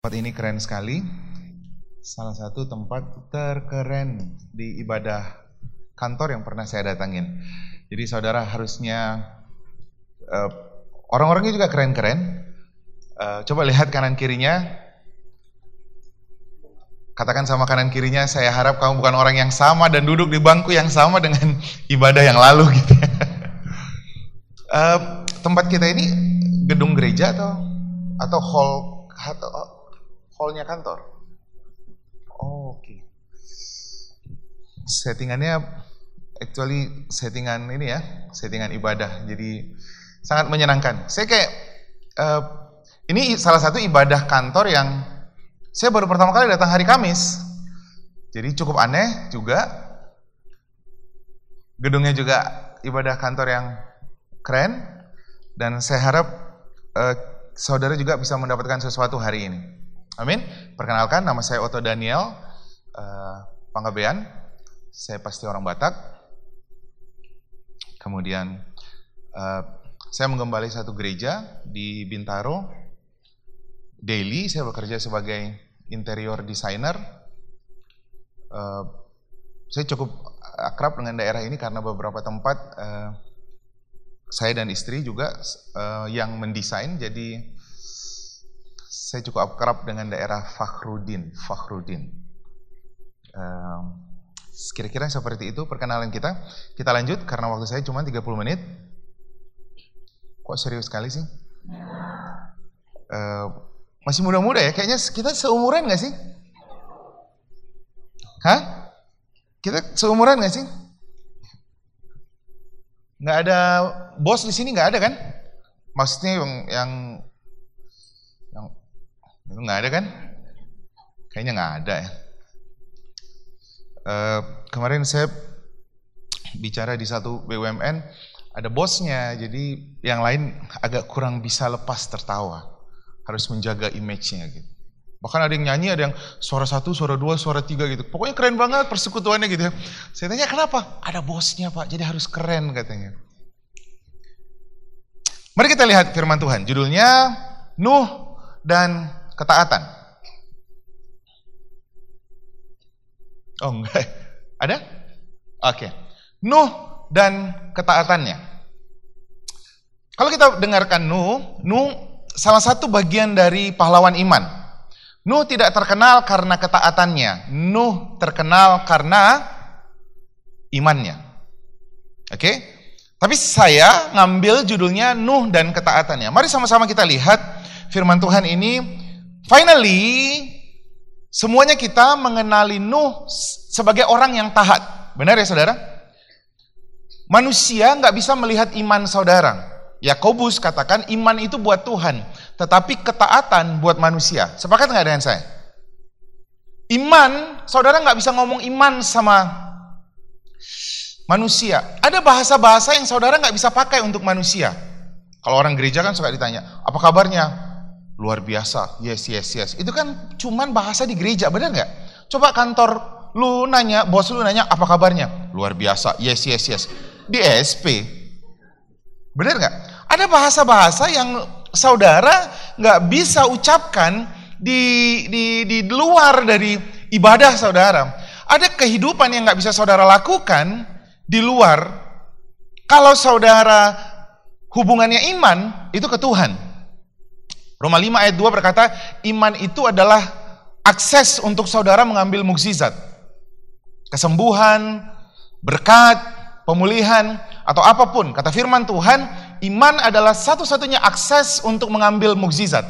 Tempat ini keren sekali. Salah satu tempat terkeren di ibadah kantor yang pernah saya datangin. Jadi saudara harusnya uh, orang-orangnya juga keren-keren. Uh, coba lihat kanan kirinya. Katakan sama kanan kirinya, saya harap kamu bukan orang yang sama dan duduk di bangku yang sama dengan ibadah yang lalu gitu. uh, tempat kita ini gedung gereja atau atau hall atau hallnya kantor? Oh, Oke. Okay. Settingannya actually settingan ini ya, settingan ibadah. Jadi sangat menyenangkan. Saya kayak uh, ini salah satu ibadah kantor yang saya baru pertama kali datang hari Kamis. Jadi cukup aneh juga. Gedungnya juga ibadah kantor yang keren dan saya harap uh, saudara juga bisa mendapatkan sesuatu hari ini. Amin. Perkenalkan, nama saya Otto Daniel uh, Panggabean. Saya pasti orang Batak. Kemudian uh, saya menggembali satu gereja di Bintaro. Daily saya bekerja sebagai interior designer. Uh, saya cukup akrab dengan daerah ini karena beberapa tempat uh, saya dan istri juga uh, yang mendesain. Jadi saya cukup akrab dengan daerah Fakhrudin, Fakhrudin. Kira-kira seperti itu perkenalan kita. Kita lanjut karena waktu saya cuma 30 menit. Kok serius sekali sih? Uh, masih muda-muda ya? Kayaknya kita seumuran gak sih? Hah? Kita seumuran gak sih? Nggak ada bos di sini nggak ada kan? Maksudnya yang yang itu nggak ada kan? Kayaknya nggak ada ya. Uh, kemarin saya bicara di satu BUMN, ada bosnya, jadi yang lain agak kurang bisa lepas tertawa. Harus menjaga image-nya gitu. Bahkan ada yang nyanyi, ada yang suara satu, suara dua, suara tiga gitu. Pokoknya keren banget persekutuannya gitu ya. Saya tanya kenapa? Ada bosnya pak, jadi harus keren katanya. Mari kita lihat firman Tuhan. Judulnya Nuh dan ketaatan. Oh enggak. Ada? Oke. Okay. Nuh dan ketaatannya. Kalau kita dengarkan Nuh, Nuh salah satu bagian dari pahlawan iman. Nuh tidak terkenal karena ketaatannya. Nuh terkenal karena imannya. Oke? Tapi saya ngambil judulnya Nuh dan ketaatannya. Mari sama-sama kita lihat firman Tuhan ini Finally, semuanya kita mengenali Nuh sebagai orang yang taat. Benar ya saudara? Manusia nggak bisa melihat iman saudara. Yakobus katakan iman itu buat Tuhan, tetapi ketaatan buat manusia. Sepakat nggak dengan saya? Iman, saudara nggak bisa ngomong iman sama manusia. Ada bahasa-bahasa yang saudara nggak bisa pakai untuk manusia. Kalau orang gereja kan suka ditanya, apa kabarnya? Luar biasa, yes, yes, yes. Itu kan cuman bahasa di gereja, benar nggak? Coba kantor lu nanya, bos lu nanya, apa kabarnya? Luar biasa, yes, yes, yes. Di SP, benar nggak? Ada bahasa-bahasa yang saudara nggak bisa ucapkan di, di, di luar dari ibadah saudara. Ada kehidupan yang nggak bisa saudara lakukan di luar. Kalau saudara hubungannya iman, itu ke Tuhan. Roma 5 ayat 2 berkata, iman itu adalah akses untuk saudara mengambil mukjizat. Kesembuhan, berkat, pemulihan, atau apa pun. Kata firman Tuhan, iman adalah satu-satunya akses untuk mengambil mukjizat.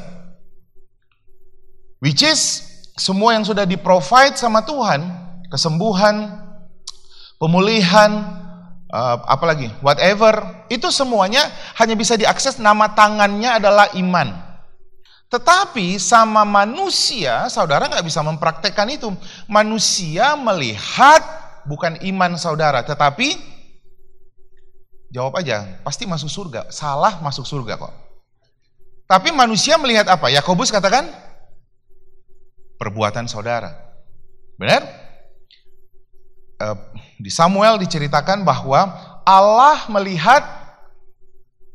Which is, semua yang sudah di-provide sama Tuhan, kesembuhan, pemulihan, uh, apalagi, whatever, itu semuanya hanya bisa diakses nama tangannya adalah iman. Tetapi sama manusia, saudara nggak bisa mempraktekkan itu. Manusia melihat bukan iman saudara, tetapi jawab aja, pasti masuk surga. Salah masuk surga kok. Tapi manusia melihat apa? Yakobus katakan perbuatan saudara. Benar? Eh, di Samuel diceritakan bahwa Allah melihat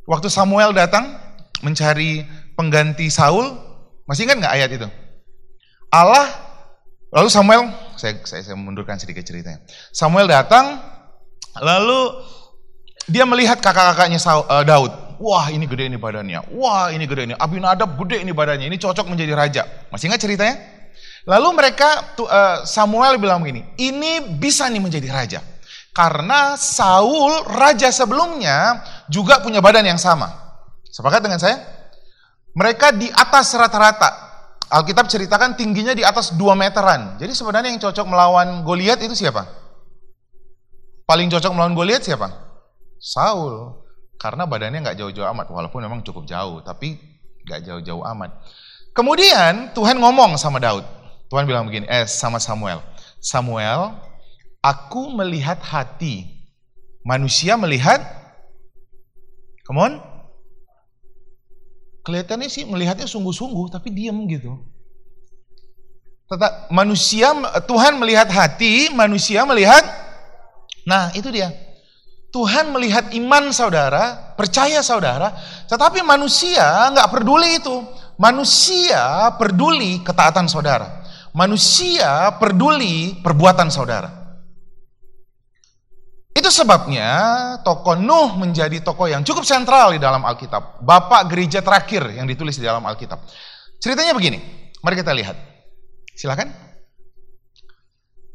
waktu Samuel datang mencari pengganti Saul. Masih ingat nggak ayat itu? Allah, lalu Samuel, saya, saya, saya mundurkan sedikit ceritanya. Samuel datang, lalu dia melihat kakak-kakaknya eh, Daud. Wah ini gede ini badannya, wah ini gede ini, Abinadab gede ini badannya, ini cocok menjadi raja. Masih ingat ceritanya? Lalu mereka, eh, Samuel bilang begini, ini bisa nih menjadi raja. Karena Saul, raja sebelumnya, juga punya badan yang sama. Sepakat dengan saya? Mereka di atas rata-rata. Alkitab ceritakan tingginya di atas 2 meteran. Jadi sebenarnya yang cocok melawan Goliat itu siapa? Paling cocok melawan Goliat siapa? Saul. Karena badannya nggak jauh-jauh amat, walaupun memang cukup jauh, tapi nggak jauh-jauh amat. Kemudian Tuhan ngomong sama Daud. Tuhan bilang begini, eh sama Samuel. Samuel, Aku melihat hati. Manusia melihat, come on. Kelihatannya sih melihatnya sungguh-sungguh, tapi diam gitu. Tetap manusia, Tuhan melihat hati, manusia melihat, nah itu dia. Tuhan melihat iman saudara, percaya saudara, tetapi manusia nggak peduli itu. Manusia peduli ketaatan saudara. Manusia peduli perbuatan saudara. Itu sebabnya tokoh Nuh menjadi tokoh yang cukup sentral di dalam Alkitab. Bapak gereja terakhir yang ditulis di dalam Alkitab. Ceritanya begini, mari kita lihat. Silakan.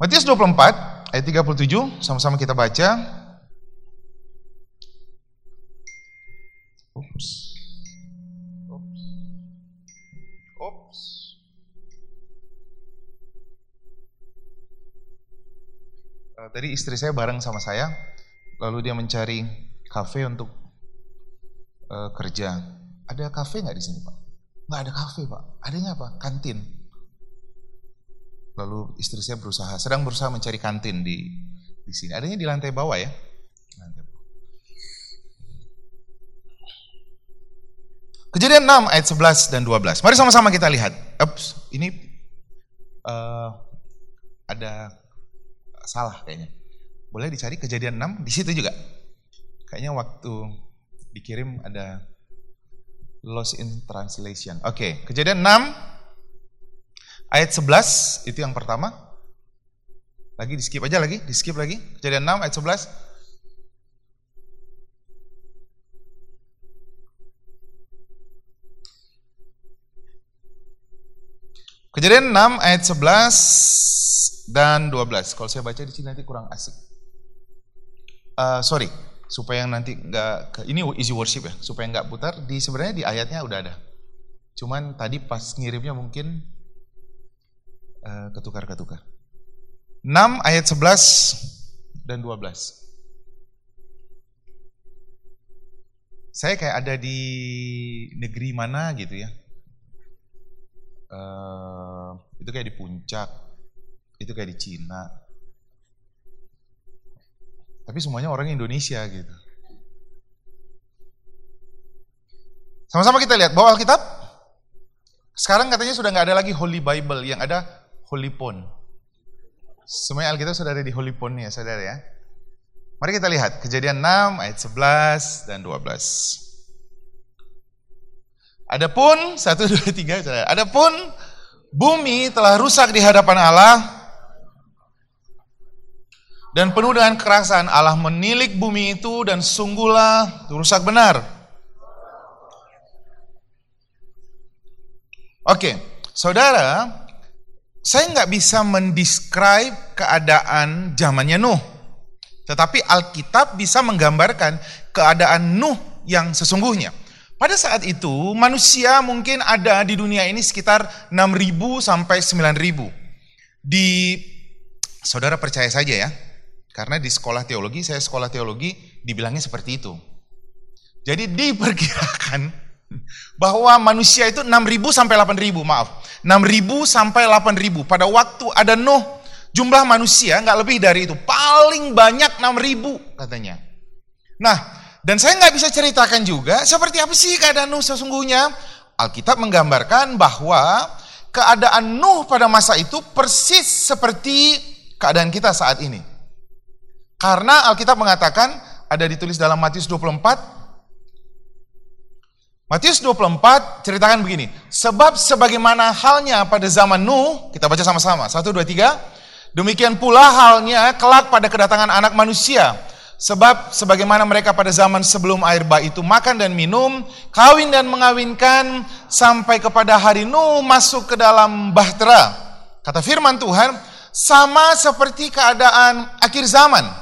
Matius 24 ayat 37 sama-sama kita baca. Oops. Eh, tadi istri saya bareng sama saya, lalu dia mencari kafe untuk uh, kerja. Ada kafe nggak di sini pak? Nggak ada kafe pak. Adanya apa? Kantin. Lalu istri saya berusaha, sedang berusaha mencari kantin di di sini. Adanya di lantai bawah ya. Kejadian 6 ayat 11 dan 12. Mari sama-sama kita lihat. Ups, ini uh, ada salah kayaknya. Boleh dicari kejadian 6 di situ juga. Kayaknya waktu dikirim ada lost in translation. Oke, okay, kejadian 6 ayat 11 itu yang pertama. Lagi di skip aja lagi, di skip lagi. Kejadian 6 ayat 11. Kejadian 6 ayat 11 dan 12. Kalau saya baca di sini nanti kurang asik. Uh, sorry, supaya nanti nggak ini easy worship ya, supaya nggak putar. Di sebenarnya di ayatnya udah ada. Cuman tadi pas ngirimnya mungkin uh, ketukar-ketukar. 6 ayat 11 dan 12. Saya kayak ada di negeri mana gitu ya. Uh, itu kayak di puncak itu kayak di Cina. Tapi semuanya orang Indonesia gitu. Sama-sama kita lihat bahwa Alkitab sekarang katanya sudah nggak ada lagi Holy Bible, yang ada Holy Phone. Semuanya Alkitab sudah ada di Holy Phone ya, saudara ya. Mari kita lihat kejadian 6 ayat 11 dan 12. Adapun 1 2 3 saudara. Adapun bumi telah rusak di hadapan Allah dan penuh dengan kerasan Allah menilik bumi itu dan sungguhlah rusak benar. Oke, saudara, saya nggak bisa mendescribe keadaan zamannya Nuh. Tetapi Alkitab bisa menggambarkan keadaan Nuh yang sesungguhnya. Pada saat itu manusia mungkin ada di dunia ini sekitar 6.000 sampai 9.000. Di saudara percaya saja ya, karena di sekolah teologi, saya sekolah teologi, dibilangnya seperti itu. Jadi diperkirakan bahwa manusia itu 6.000 sampai 8.000, maaf. 6.000 sampai 8.000. Pada waktu ada Nuh, jumlah manusia nggak lebih dari itu. Paling banyak 6.000 katanya. Nah, dan saya nggak bisa ceritakan juga seperti apa sih keadaan Nuh sesungguhnya. Alkitab menggambarkan bahwa keadaan Nuh pada masa itu persis seperti keadaan kita saat ini. Karena Alkitab mengatakan, ada ditulis dalam Matius 24, Matius 24 ceritakan begini. Sebab sebagaimana halnya pada zaman Nuh, kita baca sama-sama. Satu, dua, tiga. Demikian pula halnya kelak pada kedatangan anak manusia. Sebab sebagaimana mereka pada zaman sebelum air bah itu makan dan minum, kawin dan mengawinkan, sampai kepada hari Nuh masuk ke dalam bahtera. Kata firman Tuhan, sama seperti keadaan akhir zaman.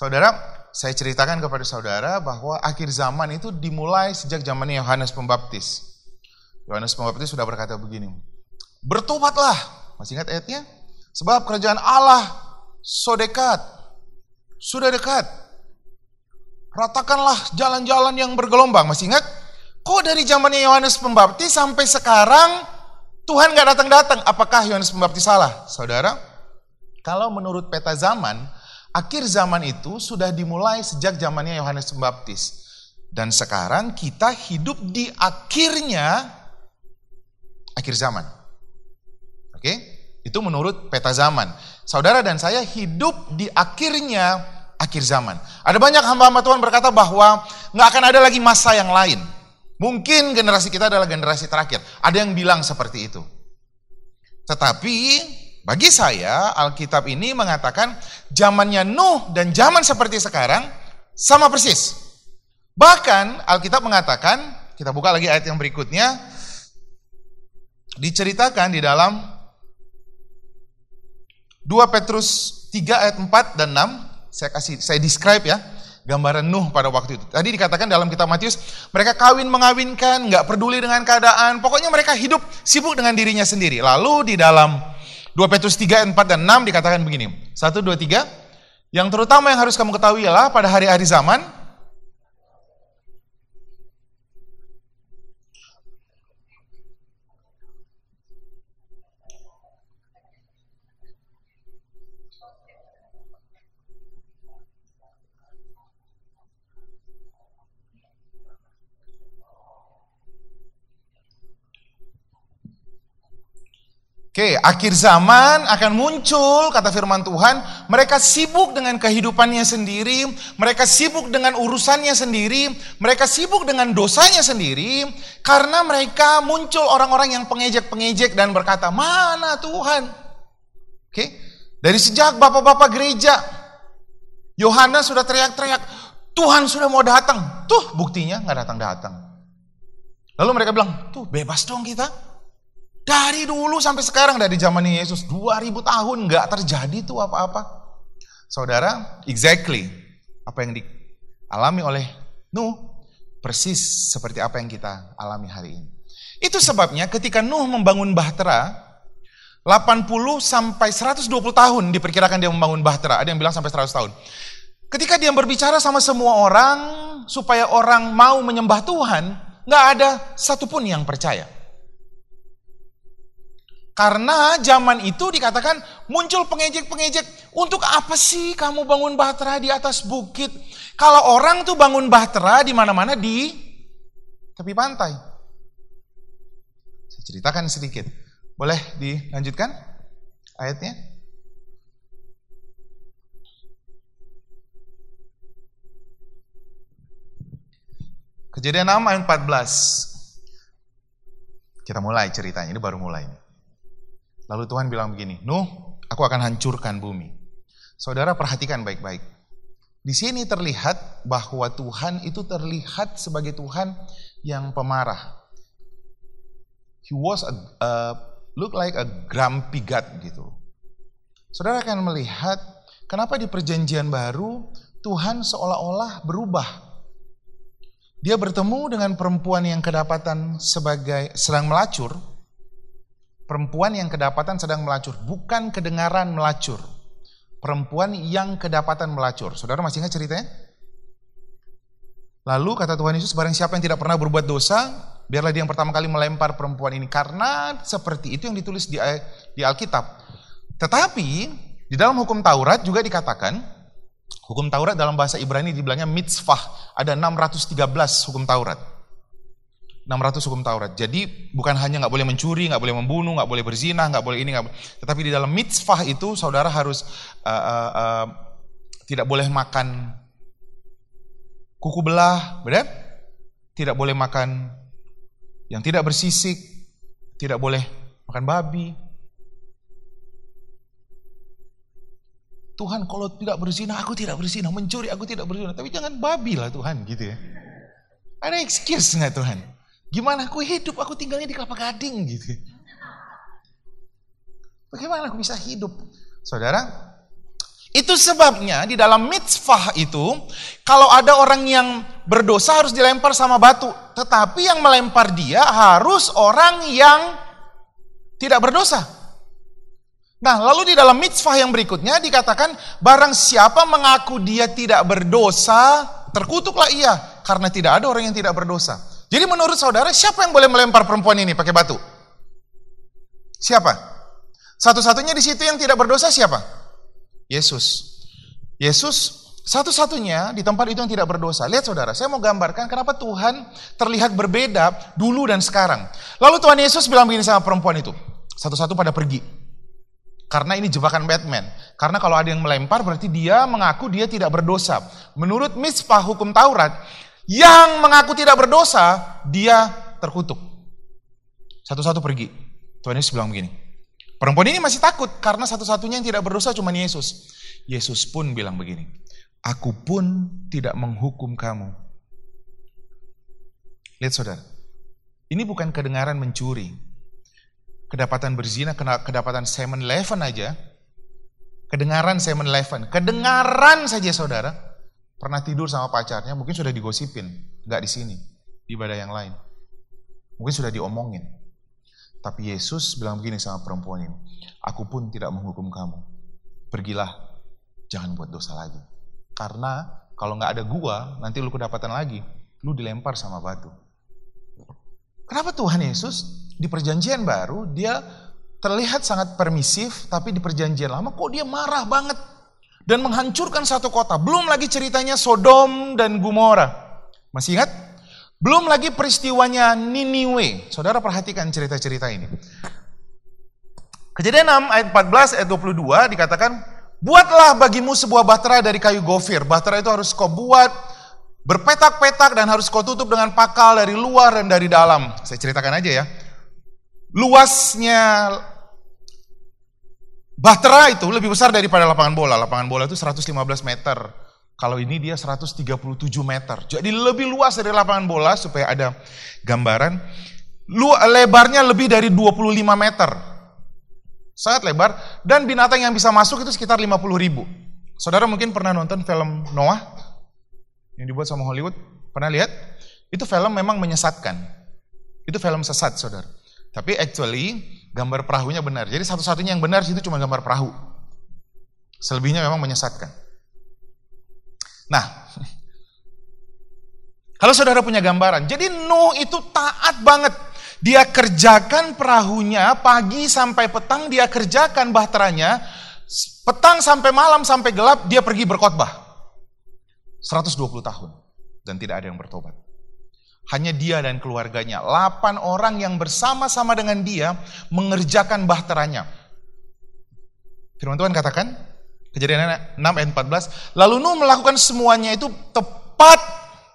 Saudara, saya ceritakan kepada saudara bahwa akhir zaman itu dimulai sejak zamannya Yohanes Pembaptis. Yohanes Pembaptis sudah berkata begini, bertobatlah, masih ingat ayatnya? Sebab kerajaan Allah so dekat, sudah dekat. Ratakanlah jalan-jalan yang bergelombang, masih ingat? Kok dari zamannya Yohanes Pembaptis sampai sekarang Tuhan gak datang-datang? Apakah Yohanes Pembaptis salah? Saudara, kalau menurut peta zaman, Akhir zaman itu sudah dimulai sejak zamannya Yohanes Pembaptis. Dan sekarang kita hidup di akhirnya akhir zaman. Oke? Itu menurut peta zaman. Saudara dan saya hidup di akhirnya akhir zaman. Ada banyak hamba-hamba Tuhan berkata bahwa nggak akan ada lagi masa yang lain. Mungkin generasi kita adalah generasi terakhir. Ada yang bilang seperti itu. Tetapi bagi saya, Alkitab ini mengatakan zamannya Nuh dan zaman seperti sekarang sama persis. Bahkan Alkitab mengatakan, kita buka lagi ayat yang berikutnya, diceritakan di dalam 2 Petrus 3 ayat 4 dan 6, saya kasih saya describe ya, gambaran Nuh pada waktu itu. Tadi dikatakan dalam kitab Matius, mereka kawin mengawinkan, nggak peduli dengan keadaan, pokoknya mereka hidup sibuk dengan dirinya sendiri. Lalu di dalam 2 Petrus 3, 4, dan 6 dikatakan begini. 1, 2, 3. Yang terutama yang harus kamu ketahui ialah pada hari-hari zaman, Oke, akhir zaman akan muncul, kata firman Tuhan, mereka sibuk dengan kehidupannya sendiri, mereka sibuk dengan urusannya sendiri, mereka sibuk dengan dosanya sendiri, karena mereka muncul orang-orang yang pengejek-pengejek dan berkata, mana Tuhan? Oke, dari sejak bapak-bapak gereja, Yohanes sudah teriak-teriak, Tuhan sudah mau datang. Tuh buktinya nggak datang-datang. Lalu mereka bilang, tuh bebas dong kita. Dari dulu sampai sekarang dari zaman Yesus 2000 tahun nggak terjadi tuh apa-apa. Saudara, exactly apa yang dialami oleh Nuh persis seperti apa yang kita alami hari ini. Itu sebabnya ketika Nuh membangun bahtera 80 sampai 120 tahun diperkirakan dia membangun bahtera. Ada yang bilang sampai 100 tahun. Ketika dia berbicara sama semua orang supaya orang mau menyembah Tuhan, nggak ada satupun yang percaya. Karena zaman itu dikatakan muncul pengejek-pengejek. Untuk apa sih kamu bangun bahtera di atas bukit? Kalau orang tuh bangun bahtera di mana-mana di tepi pantai. Saya ceritakan sedikit. Boleh dilanjutkan ayatnya? Kejadian 6 ayat 14. Kita mulai ceritanya, ini baru mulai. Lalu Tuhan bilang begini, Nuh, aku akan hancurkan bumi. Saudara perhatikan baik-baik. Di sini terlihat bahwa Tuhan itu terlihat sebagai Tuhan yang pemarah. He was a, uh, look like a grumpy God gitu. Saudara akan melihat kenapa di perjanjian baru Tuhan seolah-olah berubah. Dia bertemu dengan perempuan yang kedapatan sebagai sedang melacur, Perempuan yang kedapatan sedang melacur, bukan kedengaran melacur. Perempuan yang kedapatan melacur. Saudara masih ingat ceritanya? Lalu kata Tuhan Yesus, barang siapa yang tidak pernah berbuat dosa, biarlah dia yang pertama kali melempar perempuan ini. Karena seperti itu yang ditulis di, di Alkitab. Tetapi di dalam hukum Taurat juga dikatakan, hukum Taurat dalam bahasa Ibrani dibilangnya mitzvah. Ada 613 hukum Taurat. 600 hukum Taurat. Jadi bukan hanya nggak boleh mencuri, nggak boleh membunuh, nggak boleh berzina, nggak boleh ini, nggak tetapi di dalam mitzvah itu saudara harus uh, uh, uh, tidak boleh makan kuku belah, benar? tidak boleh makan yang tidak bersisik, tidak boleh makan babi. Tuhan kalau tidak berzina, aku tidak berzina. Mencuri, aku tidak berzina. Tapi jangan babi lah Tuhan gitu ya. Ada excuse nggak Tuhan? Gimana aku hidup? Aku tinggalnya di kelapa gading gitu. Bagaimana aku bisa hidup? Saudara, itu sebabnya di dalam mitzvah itu, kalau ada orang yang berdosa harus dilempar sama batu. Tetapi yang melempar dia harus orang yang tidak berdosa. Nah, lalu di dalam mitzvah yang berikutnya dikatakan, barang siapa mengaku dia tidak berdosa, terkutuklah ia. Karena tidak ada orang yang tidak berdosa. Jadi menurut saudara, siapa yang boleh melempar perempuan ini pakai batu? Siapa? Satu-satunya di situ yang tidak berdosa siapa? Yesus. Yesus satu-satunya di tempat itu yang tidak berdosa. Lihat saudara, saya mau gambarkan kenapa Tuhan terlihat berbeda dulu dan sekarang. Lalu Tuhan Yesus bilang begini sama perempuan itu. Satu-satu pada pergi. Karena ini jebakan Batman. Karena kalau ada yang melempar berarti dia mengaku dia tidak berdosa. Menurut misbah hukum Taurat, yang mengaku tidak berdosa, dia terkutuk. Satu-satu pergi. Tuhan Yesus bilang begini, Perempuan ini masih takut karena satu-satunya yang tidak berdosa cuma Yesus. Yesus pun bilang begini, Aku pun tidak menghukum kamu. Lihat saudara, ini bukan kedengaran mencuri. Kedapatan berzina, kedapatan semen eleven aja. Kedengaran semen eleven, kedengaran saja saudara. Pernah tidur sama pacarnya, mungkin sudah digosipin. Nggak di sini, di ibadah yang lain. Mungkin sudah diomongin. Tapi Yesus bilang begini sama perempuan ini, aku pun tidak menghukum kamu. Pergilah, jangan buat dosa lagi. Karena kalau nggak ada gua, nanti lu kedapatan lagi, lu dilempar sama batu. Kenapa Tuhan Yesus di perjanjian baru dia terlihat sangat permisif, tapi di perjanjian lama kok dia marah banget dan menghancurkan satu kota. Belum lagi ceritanya Sodom dan Gomora. Masih ingat? Belum lagi peristiwanya Niniwe. Saudara perhatikan cerita-cerita ini. Kejadian 6 ayat 14 ayat 22 dikatakan, Buatlah bagimu sebuah bahtera dari kayu gofir. Bahtera itu harus kau buat berpetak-petak dan harus kau tutup dengan pakal dari luar dan dari dalam. Saya ceritakan aja ya. Luasnya bahtera itu lebih besar daripada lapangan bola. Lapangan bola itu 115 meter. Kalau ini dia 137 meter. Jadi lebih luas dari lapangan bola supaya ada gambaran. Lu, lebarnya lebih dari 25 meter. Sangat lebar. Dan binatang yang bisa masuk itu sekitar 50 ribu. Saudara mungkin pernah nonton film Noah? Yang dibuat sama Hollywood. Pernah lihat? Itu film memang menyesatkan. Itu film sesat, saudara. Tapi actually gambar perahunya benar. Jadi satu-satunya yang benar itu cuma gambar perahu. Selebihnya memang menyesatkan. Nah, kalau saudara punya gambaran, jadi Nuh itu taat banget. Dia kerjakan perahunya pagi sampai petang, dia kerjakan bahteranya, petang sampai malam sampai gelap, dia pergi berkhotbah. 120 tahun dan tidak ada yang bertobat. Hanya dia dan keluarganya, 8 orang yang bersama-sama dengan dia mengerjakan bahteranya. Firman Tuhan katakan, Kejadian 6 ayat 14. Lalu Nuh melakukan semuanya itu tepat.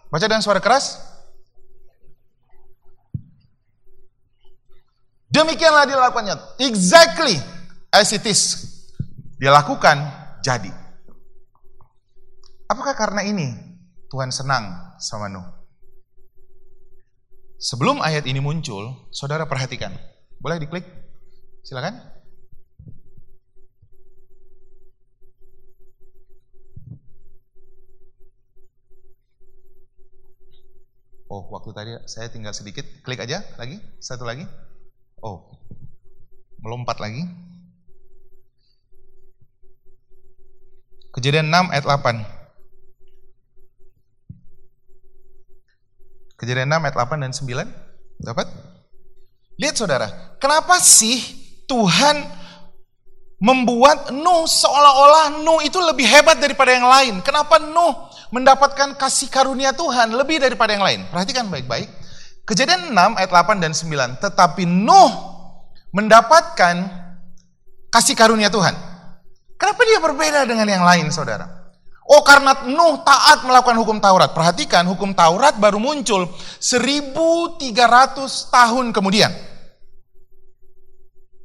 Baca dengan suara keras. Demikianlah dilakukannya. Exactly as it is. Dia lakukan, jadi. Apakah karena ini Tuhan senang sama Nuh? Sebelum ayat ini muncul, saudara perhatikan. Boleh diklik? Silakan. Oh, waktu tadi saya tinggal sedikit, klik aja lagi, satu lagi. Oh, melompat lagi. Kejadian 6 ayat 8. Kejadian 6 ayat 8 dan 9. Dapat? Lihat saudara, kenapa sih Tuhan membuat Nuh seolah-olah Nuh itu lebih hebat daripada yang lain? Kenapa Nuh mendapatkan kasih karunia Tuhan lebih daripada yang lain. Perhatikan baik-baik. Kejadian 6 ayat 8 dan 9. Tetapi Nuh mendapatkan kasih karunia Tuhan. Kenapa dia berbeda dengan yang lain, saudara? Oh karena Nuh taat melakukan hukum Taurat. Perhatikan hukum Taurat baru muncul 1300 tahun kemudian.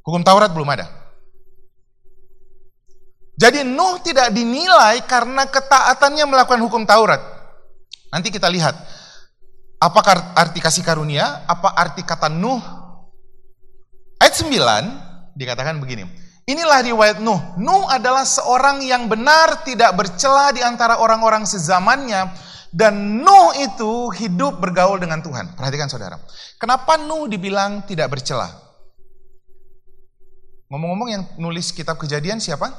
Hukum Taurat belum ada. Jadi Nuh tidak dinilai karena ketaatannya melakukan hukum Taurat. Nanti kita lihat. Apa arti kasih karunia? Apa arti kata Nuh? Ayat 9 dikatakan begini. Inilah riwayat Nuh. Nuh adalah seorang yang benar tidak bercela di antara orang-orang sezamannya. Dan Nuh itu hidup bergaul dengan Tuhan. Perhatikan saudara. Kenapa Nuh dibilang tidak bercela? Ngomong-ngomong yang nulis kitab kejadian siapa?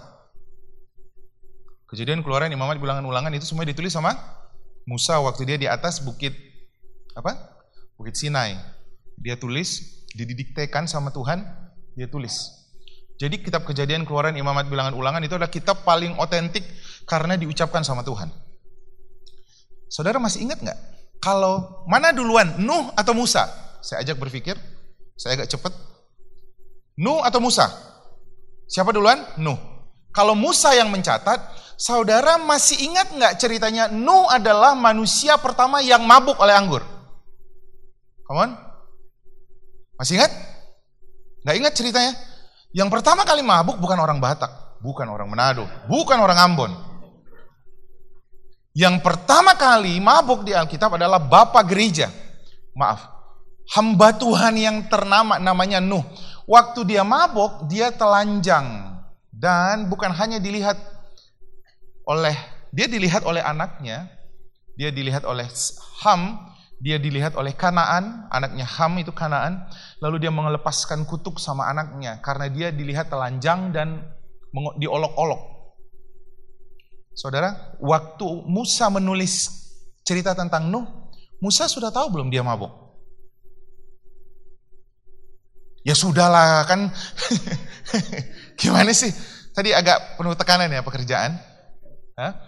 Kejadian keluaran imamat ulangan-ulangan itu semua ditulis sama Musa waktu dia di atas bukit apa? Bukit Sinai. Dia tulis, dididiktekan sama Tuhan, dia tulis. Jadi kitab kejadian keluaran imamat bilangan ulangan itu adalah kitab paling otentik karena diucapkan sama Tuhan. Saudara masih ingat nggak? Kalau mana duluan, Nuh atau Musa? Saya ajak berpikir, saya agak cepat. Nuh atau Musa? Siapa duluan? Nuh. Kalau Musa yang mencatat, saudara masih ingat nggak ceritanya Nuh adalah manusia pertama yang mabuk oleh anggur? Come. Masih ingat? Nggak ingat ceritanya? Yang pertama kali mabuk bukan orang Batak, bukan orang Manado, bukan orang Ambon. Yang pertama kali mabuk di Alkitab adalah Bapak Gereja. Maaf, hamba Tuhan yang ternama namanya Nuh. Waktu dia mabuk, dia telanjang. Dan bukan hanya dilihat oleh, dia dilihat oleh anaknya, dia dilihat oleh Ham, dia dilihat oleh Kanaan, anaknya Ham itu Kanaan, lalu dia mengelepaskan kutuk sama anaknya karena dia dilihat telanjang dan diolok-olok. Saudara, waktu Musa menulis cerita tentang Nuh, Musa sudah tahu belum dia mabuk? Ya sudahlah kan, gimana sih? Tadi agak penuh tekanan ya pekerjaan. Hah?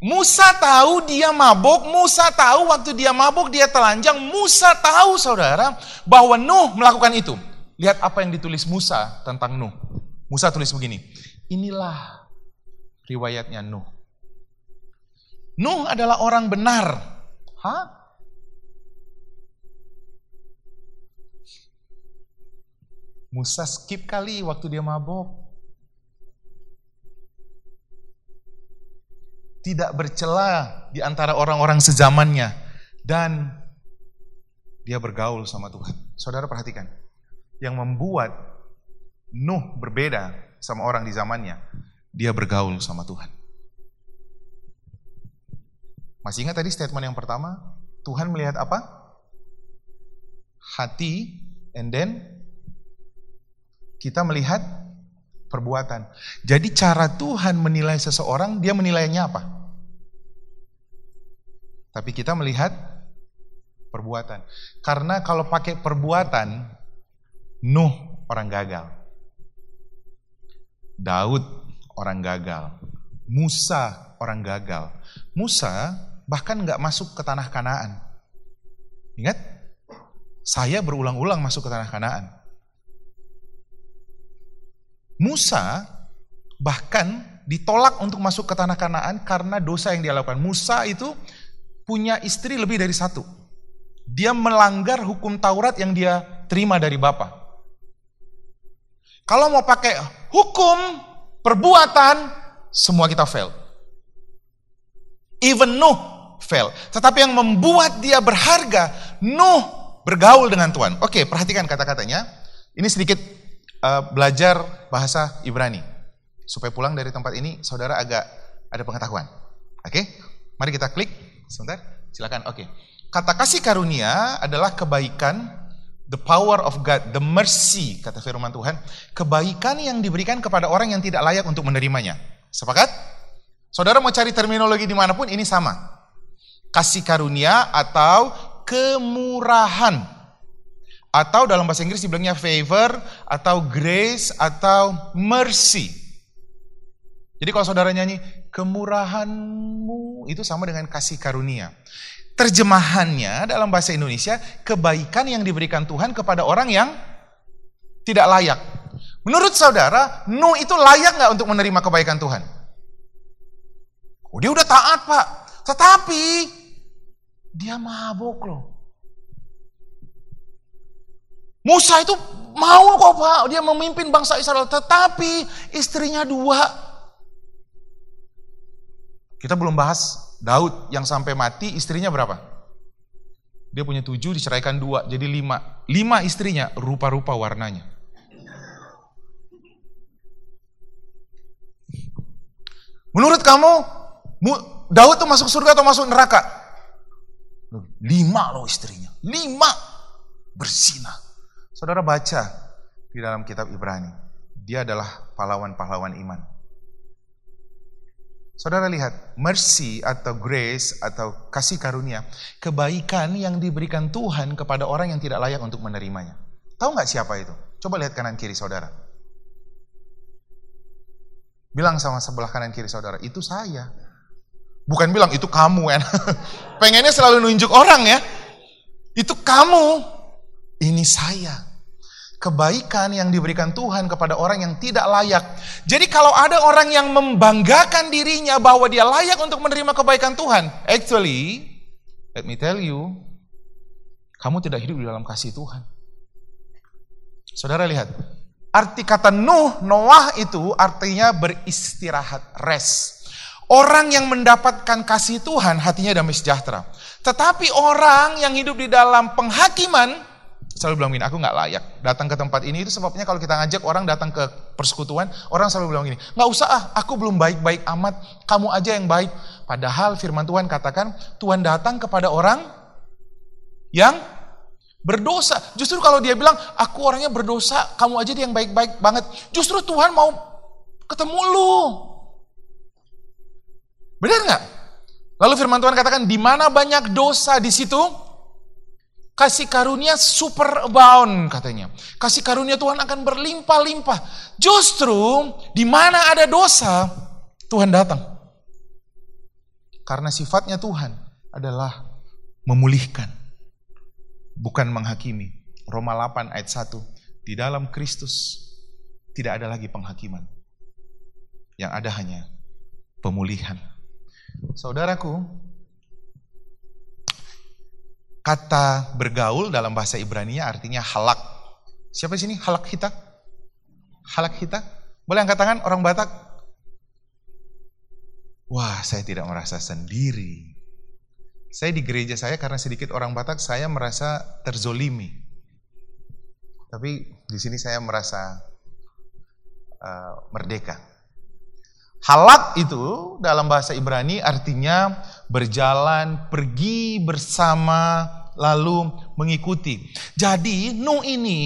Musa tahu dia mabuk, Musa tahu waktu dia mabuk dia telanjang, Musa tahu saudara bahwa Nuh melakukan itu. Lihat apa yang ditulis Musa tentang Nuh. Musa tulis begini, inilah riwayatnya Nuh. Nuh adalah orang benar. Hah? Musa skip kali waktu dia mabuk. Tidak bercela di antara orang-orang sezamannya dan dia bergaul sama Tuhan. Saudara perhatikan, yang membuat Nuh berbeda sama orang di zamannya, dia bergaul sama Tuhan. Masih ingat tadi statement yang pertama? Tuhan melihat apa? Hati, and then kita melihat perbuatan. Jadi cara Tuhan menilai seseorang, dia menilainya apa? Tapi kita melihat perbuatan. Karena kalau pakai perbuatan, Nuh orang gagal. Daud orang gagal. Musa orang gagal. Musa bahkan nggak masuk ke tanah Kanaan. Ingat? Saya berulang-ulang masuk ke tanah Kanaan. Musa bahkan ditolak untuk masuk ke tanah Kanaan karena dosa yang dia lakukan. Musa itu punya istri lebih dari satu. Dia melanggar hukum Taurat yang dia terima dari Bapa. Kalau mau pakai hukum, perbuatan, semua kita fail. Even Nuh fail. Tetapi yang membuat dia berharga, Nuh bergaul dengan Tuhan. Oke, perhatikan kata-katanya. Ini sedikit uh, belajar bahasa Ibrani. Supaya pulang dari tempat ini, saudara agak ada pengetahuan. Oke, mari kita klik. Sebentar, silakan. Oke. Okay. Kata kasih karunia adalah kebaikan, the power of God, the mercy, kata firman Tuhan. Kebaikan yang diberikan kepada orang yang tidak layak untuk menerimanya. Sepakat? Saudara mau cari terminologi di mana pun, ini sama. Kasih karunia atau kemurahan. Atau dalam bahasa Inggris dibilangnya favor, atau grace, atau mercy. Jadi kalau saudara nyanyi, kemurahanmu itu sama dengan kasih karunia. Terjemahannya dalam bahasa Indonesia, kebaikan yang diberikan Tuhan kepada orang yang tidak layak. Menurut saudara, Nuh itu layak nggak untuk menerima kebaikan Tuhan? Oh, dia udah taat, Pak. Tetapi dia mabuk loh. Musa itu mau kok Pak, dia memimpin bangsa Israel, tetapi istrinya dua. Kita belum bahas Daud yang sampai mati, istrinya berapa? Dia punya tujuh, diceraikan dua, jadi lima. Lima istrinya, rupa-rupa warnanya. Menurut kamu, Daud tuh masuk surga atau masuk neraka? Lima loh istrinya. Lima. Bersina. Saudara baca di dalam kitab Ibrani. Dia adalah pahlawan-pahlawan iman. Saudara lihat, mercy atau grace atau kasih karunia, kebaikan yang diberikan Tuhan kepada orang yang tidak layak untuk menerimanya. Tahu nggak siapa itu? Coba lihat kanan kiri saudara. Bilang sama sebelah kanan kiri saudara, itu saya. Bukan bilang itu kamu kan. Pengennya selalu nunjuk orang ya. Itu kamu. Ini saya. Kebaikan yang diberikan Tuhan kepada orang yang tidak layak. Jadi kalau ada orang yang membanggakan dirinya bahwa dia layak untuk menerima kebaikan Tuhan. Actually, let me tell you, kamu tidak hidup di dalam kasih Tuhan. Saudara lihat, arti kata Nuh, Noah itu artinya beristirahat, rest. Orang yang mendapatkan kasih Tuhan hatinya damai sejahtera. Tetapi orang yang hidup di dalam penghakiman selalu bilang gini, aku nggak layak datang ke tempat ini. Itu sebabnya kalau kita ngajak orang datang ke persekutuan, orang selalu bilang gini, nggak usah ah, aku belum baik-baik amat, kamu aja yang baik. Padahal firman Tuhan katakan, Tuhan datang kepada orang yang berdosa. Justru kalau dia bilang, aku orangnya berdosa, kamu aja yang baik-baik banget. Justru Tuhan mau ketemu lu. Benar nggak? Lalu firman Tuhan katakan, di mana banyak dosa di situ, kasih karunia super abound katanya. Kasih karunia Tuhan akan berlimpah-limpah. Justru di mana ada dosa, Tuhan datang. Karena sifatnya Tuhan adalah memulihkan, bukan menghakimi. Roma 8 ayat 1, di dalam Kristus tidak ada lagi penghakiman. Yang ada hanya pemulihan. Saudaraku, kata bergaul dalam bahasa Ibrani artinya halak. Siapa di sini? Halak kita? Halak kita? Boleh angkat tangan orang Batak? Wah, saya tidak merasa sendiri. Saya di gereja saya karena sedikit orang Batak, saya merasa terzolimi. Tapi di sini saya merasa uh, merdeka. Halak itu dalam bahasa Ibrani artinya berjalan, pergi bersama, lalu mengikuti. Jadi Nuh ini,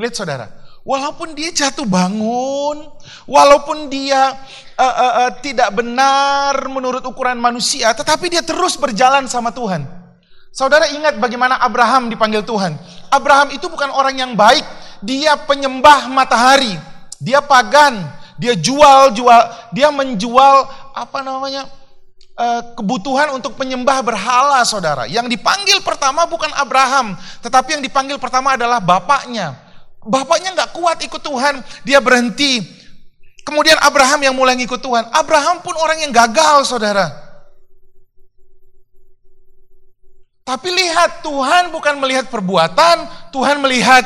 lihat saudara, walaupun dia jatuh bangun, walaupun dia uh, uh, uh, tidak benar menurut ukuran manusia, tetapi dia terus berjalan sama Tuhan. Saudara ingat bagaimana Abraham dipanggil Tuhan. Abraham itu bukan orang yang baik, dia penyembah matahari, dia pagan, dia jual jual, dia menjual apa namanya uh, kebutuhan untuk penyembah berhala, saudara. Yang dipanggil pertama bukan Abraham, tetapi yang dipanggil pertama adalah bapaknya. Bapaknya nggak kuat ikut Tuhan, dia berhenti. Kemudian Abraham yang mulai ikut Tuhan. Abraham pun orang yang gagal, saudara. Tapi lihat, Tuhan bukan melihat perbuatan, Tuhan melihat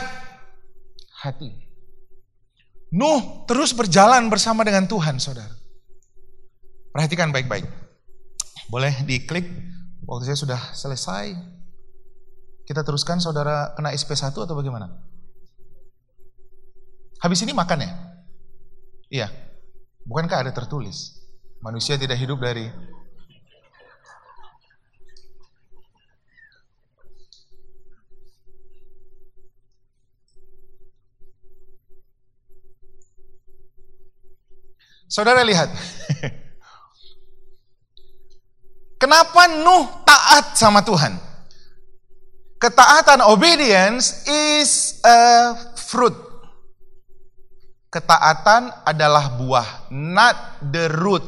hati. Nuh terus berjalan bersama dengan Tuhan, saudara. Perhatikan baik-baik. Boleh diklik, waktu saya sudah selesai. Kita teruskan saudara kena SP1 atau bagaimana? Habis ini makan ya? Iya. Bukankah ada tertulis? Manusia tidak hidup dari Saudara lihat. Kenapa Nuh taat sama Tuhan? Ketaatan obedience is a fruit. Ketaatan adalah buah, not the root.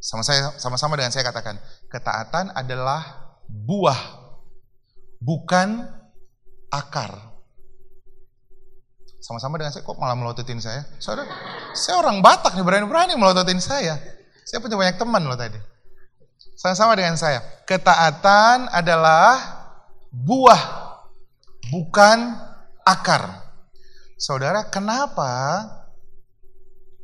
Sama saya sama-sama dengan saya katakan, ketaatan adalah buah, bukan akar. Sama-sama dengan saya, kok malah melototin saya? Saudara, saya orang Batak nih, berani-berani melototin saya. Saya punya banyak teman loh tadi. Sama-sama dengan saya. Ketaatan adalah buah, bukan akar. Saudara, kenapa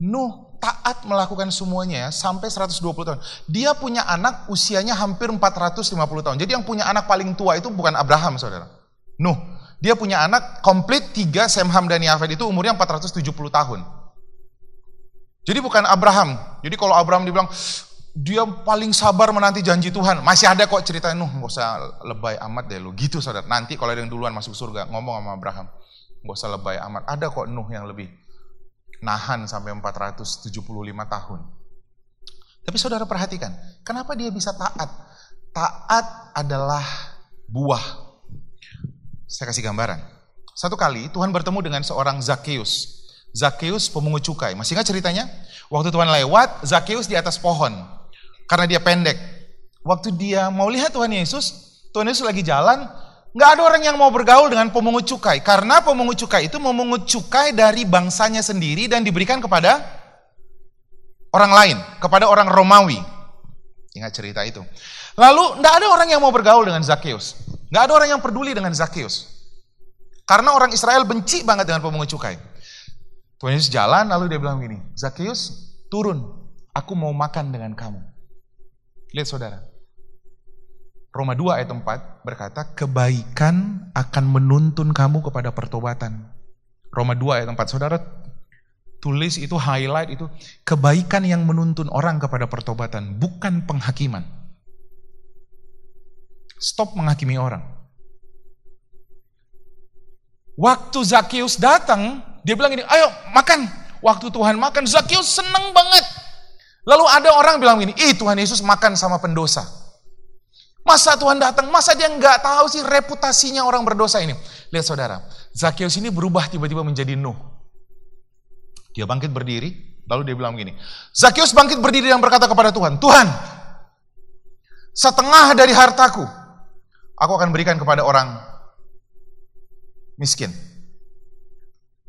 Nuh taat melakukan semuanya sampai 120 tahun. Dia punya anak usianya hampir 450 tahun. Jadi yang punya anak paling tua itu bukan Abraham, saudara. Nuh. Dia punya anak komplit tiga Semham dan Yafet itu umurnya 470 tahun. Jadi bukan Abraham. Jadi kalau Abraham dibilang, dia paling sabar menanti janji Tuhan. Masih ada kok cerita Nuh, nggak usah lebay amat deh lu. Gitu saudara. Nanti kalau ada yang duluan masuk surga, ngomong sama Abraham. Nggak usah lebay amat. Ada kok Nuh yang lebih nahan sampai 475 tahun. Tapi saudara perhatikan, kenapa dia bisa taat? Taat adalah buah. Saya kasih gambaran. Satu kali Tuhan bertemu dengan seorang Zakheus. Zakheus pemungut cukai. Masih ingat ceritanya? Waktu Tuhan lewat, Zakheus di atas pohon. Karena dia pendek. Waktu dia mau lihat Tuhan Yesus, Tuhan Yesus lagi jalan, Nggak ada orang yang mau bergaul dengan pemungut cukai. Karena pemungut cukai itu memungut cukai dari bangsanya sendiri dan diberikan kepada orang lain. Kepada orang Romawi. Ingat cerita itu. Lalu nggak ada orang yang mau bergaul dengan Zakheus. Nggak ada orang yang peduli dengan Zakheus. Karena orang Israel benci banget dengan pemungut cukai. Tuhan Yesus jalan lalu dia bilang gini, Zakheus turun, aku mau makan dengan kamu. Lihat saudara, Roma 2 ayat 4 berkata, kebaikan akan menuntun kamu kepada pertobatan. Roma 2 ayat 4, saudara tulis itu highlight itu, kebaikan yang menuntun orang kepada pertobatan, bukan penghakiman. Stop menghakimi orang. Waktu Zakius datang, dia bilang ini, ayo makan. Waktu Tuhan makan, Zakius seneng banget. Lalu ada orang bilang ini, ih Tuhan Yesus makan sama pendosa. Masa Tuhan datang, masa dia nggak tahu sih reputasinya orang berdosa ini. Lihat saudara, Zakheus ini berubah tiba-tiba menjadi Nuh. Dia bangkit berdiri, lalu dia bilang begini, Zakheus bangkit berdiri dan berkata kepada Tuhan, Tuhan, setengah dari hartaku, aku akan berikan kepada orang miskin.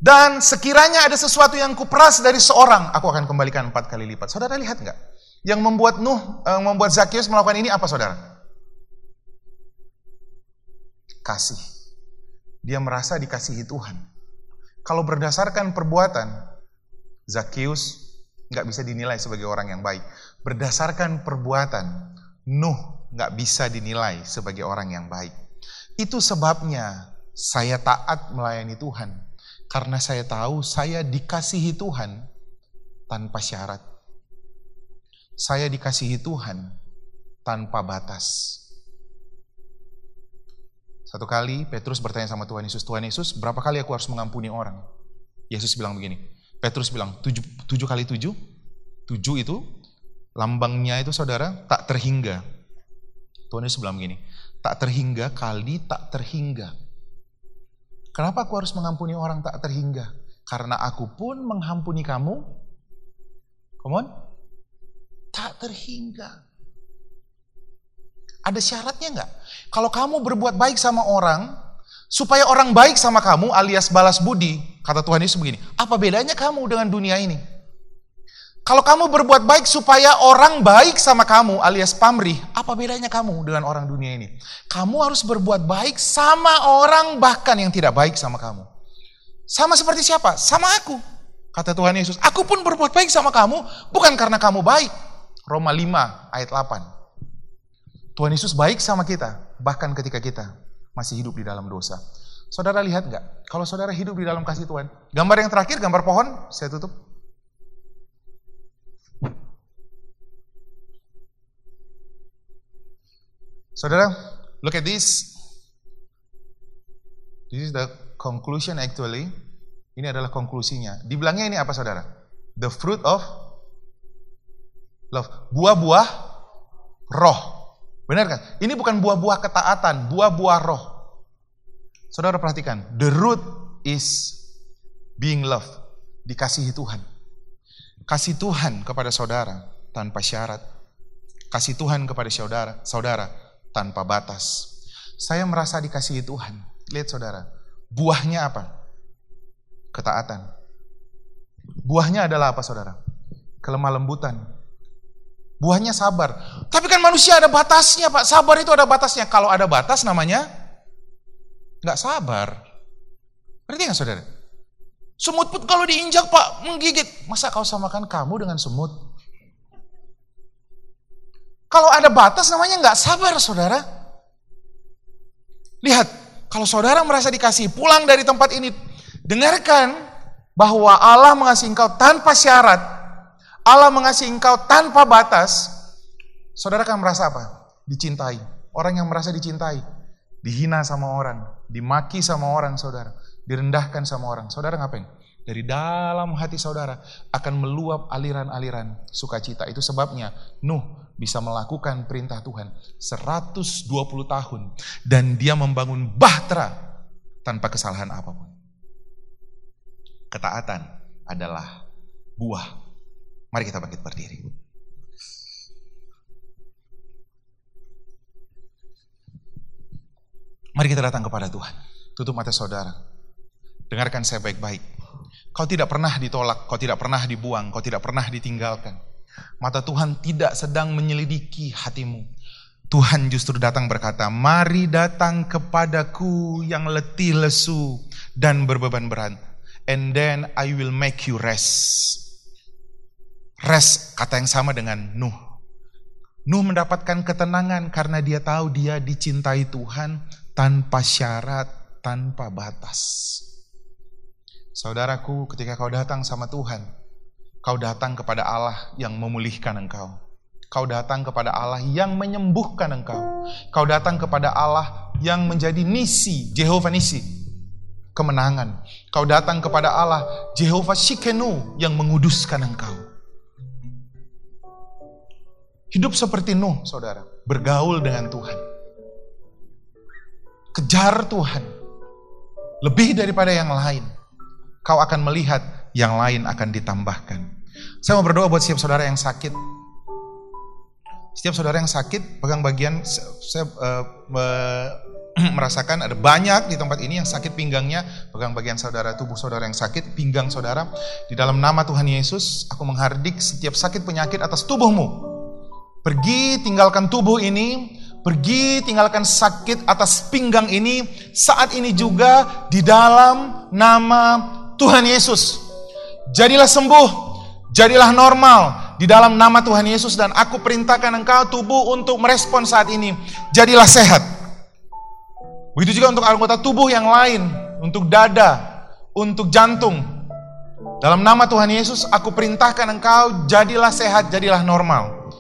Dan sekiranya ada sesuatu yang kuperas dari seorang, aku akan kembalikan empat kali lipat. Saudara lihat nggak? Yang membuat Nuh, yang membuat Zakheus melakukan ini apa saudara? kasih. Dia merasa dikasihi Tuhan. Kalau berdasarkan perbuatan, Zakheus nggak bisa dinilai sebagai orang yang baik. Berdasarkan perbuatan, Nuh nggak bisa dinilai sebagai orang yang baik. Itu sebabnya saya taat melayani Tuhan. Karena saya tahu saya dikasihi Tuhan tanpa syarat. Saya dikasihi Tuhan tanpa batas. Satu kali Petrus bertanya sama Tuhan Yesus, Tuhan Yesus berapa kali aku harus mengampuni orang? Yesus bilang begini, Petrus bilang tujuh, tujuh kali tujuh, tujuh itu lambangnya itu saudara tak terhingga. Tuhan Yesus bilang begini, tak terhingga kali tak terhingga. Kenapa aku harus mengampuni orang tak terhingga? Karena aku pun mengampuni kamu. Come on. Tak terhingga. Ada syaratnya nggak? Kalau kamu berbuat baik sama orang, supaya orang baik sama kamu alias balas budi, kata Tuhan Yesus begini, apa bedanya kamu dengan dunia ini? Kalau kamu berbuat baik supaya orang baik sama kamu alias pamrih, apa bedanya kamu dengan orang dunia ini? Kamu harus berbuat baik sama orang bahkan yang tidak baik sama kamu. Sama seperti siapa? Sama aku. Kata Tuhan Yesus, aku pun berbuat baik sama kamu bukan karena kamu baik. Roma 5 ayat 8. Tuhan Yesus baik sama kita, bahkan ketika kita masih hidup di dalam dosa. Saudara lihat nggak? Kalau saudara hidup di dalam kasih Tuhan. Gambar yang terakhir, gambar pohon, saya tutup. Saudara, look at this. This is the conclusion actually. Ini adalah konklusinya. Dibilangnya ini apa saudara? The fruit of love. Buah-buah roh. Benar kan? Ini bukan buah-buah ketaatan, buah-buah roh. Saudara perhatikan, the root is being loved, dikasihi Tuhan. Kasih Tuhan kepada saudara tanpa syarat. Kasih Tuhan kepada saudara, saudara tanpa batas. Saya merasa dikasihi Tuhan. Lihat saudara, buahnya apa? Ketaatan. Buahnya adalah apa saudara? Kelemah lembutan. Buahnya sabar. Tapi kan manusia ada batasnya Pak. Sabar itu ada batasnya. Kalau ada batas namanya nggak sabar. Berarti nggak saudara? Semut pun kalau diinjak Pak menggigit. Masa kau samakan kamu dengan semut? Kalau ada batas namanya nggak sabar saudara. Lihat, kalau saudara merasa dikasih pulang dari tempat ini, dengarkan bahwa Allah mengasihi engkau tanpa syarat. Allah mengasihi engkau tanpa batas. Saudara akan merasa apa? Dicintai. Orang yang merasa dicintai. Dihina sama orang. Dimaki sama orang saudara direndahkan sama orang. Saudara ngapain? Dari dalam hati saudara akan meluap aliran-aliran sukacita. Itu sebabnya Nuh bisa melakukan perintah Tuhan 120 tahun dan dia membangun bahtera tanpa kesalahan apa pun. Ketaatan adalah buah. Mari kita bangkit berdiri. Mari kita datang kepada Tuhan. Tutup mata saudara. Dengarkan saya baik-baik. Kau tidak pernah ditolak, kau tidak pernah dibuang, kau tidak pernah ditinggalkan. Mata Tuhan tidak sedang menyelidiki hatimu. Tuhan justru datang berkata, mari datang kepadaku yang letih lesu dan berbeban berat. And then I will make you rest. Rest, kata yang sama dengan Nuh. Nuh mendapatkan ketenangan karena dia tahu dia dicintai Tuhan tanpa syarat, tanpa batas. Saudaraku, ketika kau datang sama Tuhan, kau datang kepada Allah yang memulihkan engkau. Kau datang kepada Allah yang menyembuhkan engkau. Kau datang kepada Allah yang menjadi nisi, Jehovah nisi, kemenangan. Kau datang kepada Allah, Jehovah Shikenu yang menguduskan engkau. Hidup seperti Nuh, saudara. Bergaul dengan Tuhan. Kejar Tuhan. Lebih daripada yang lain kau akan melihat yang lain akan ditambahkan. Saya mau berdoa buat setiap saudara yang sakit. Setiap saudara yang sakit, pegang bagian, saya uh, merasakan ada banyak di tempat ini yang sakit pinggangnya, pegang bagian saudara, tubuh saudara yang sakit, pinggang saudara. Di dalam nama Tuhan Yesus, aku menghardik setiap sakit penyakit atas tubuhmu. Pergi tinggalkan tubuh ini, pergi tinggalkan sakit atas pinggang ini, saat ini juga di dalam nama Tuhan Yesus. Jadilah sembuh, jadilah normal di dalam nama Tuhan Yesus dan aku perintahkan engkau tubuh untuk merespon saat ini. Jadilah sehat. Begitu juga untuk anggota tubuh yang lain, untuk dada, untuk jantung. Dalam nama Tuhan Yesus, aku perintahkan engkau jadilah sehat, jadilah normal.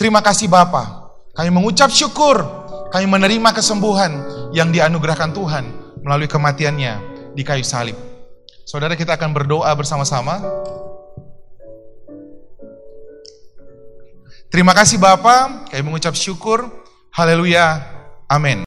Terima kasih Bapa. Kami mengucap syukur, kami menerima kesembuhan yang dianugerahkan Tuhan melalui kematiannya di kayu salib. Saudara kita akan berdoa bersama-sama. Terima kasih Bapak, kami mengucap syukur. Haleluya. Amin.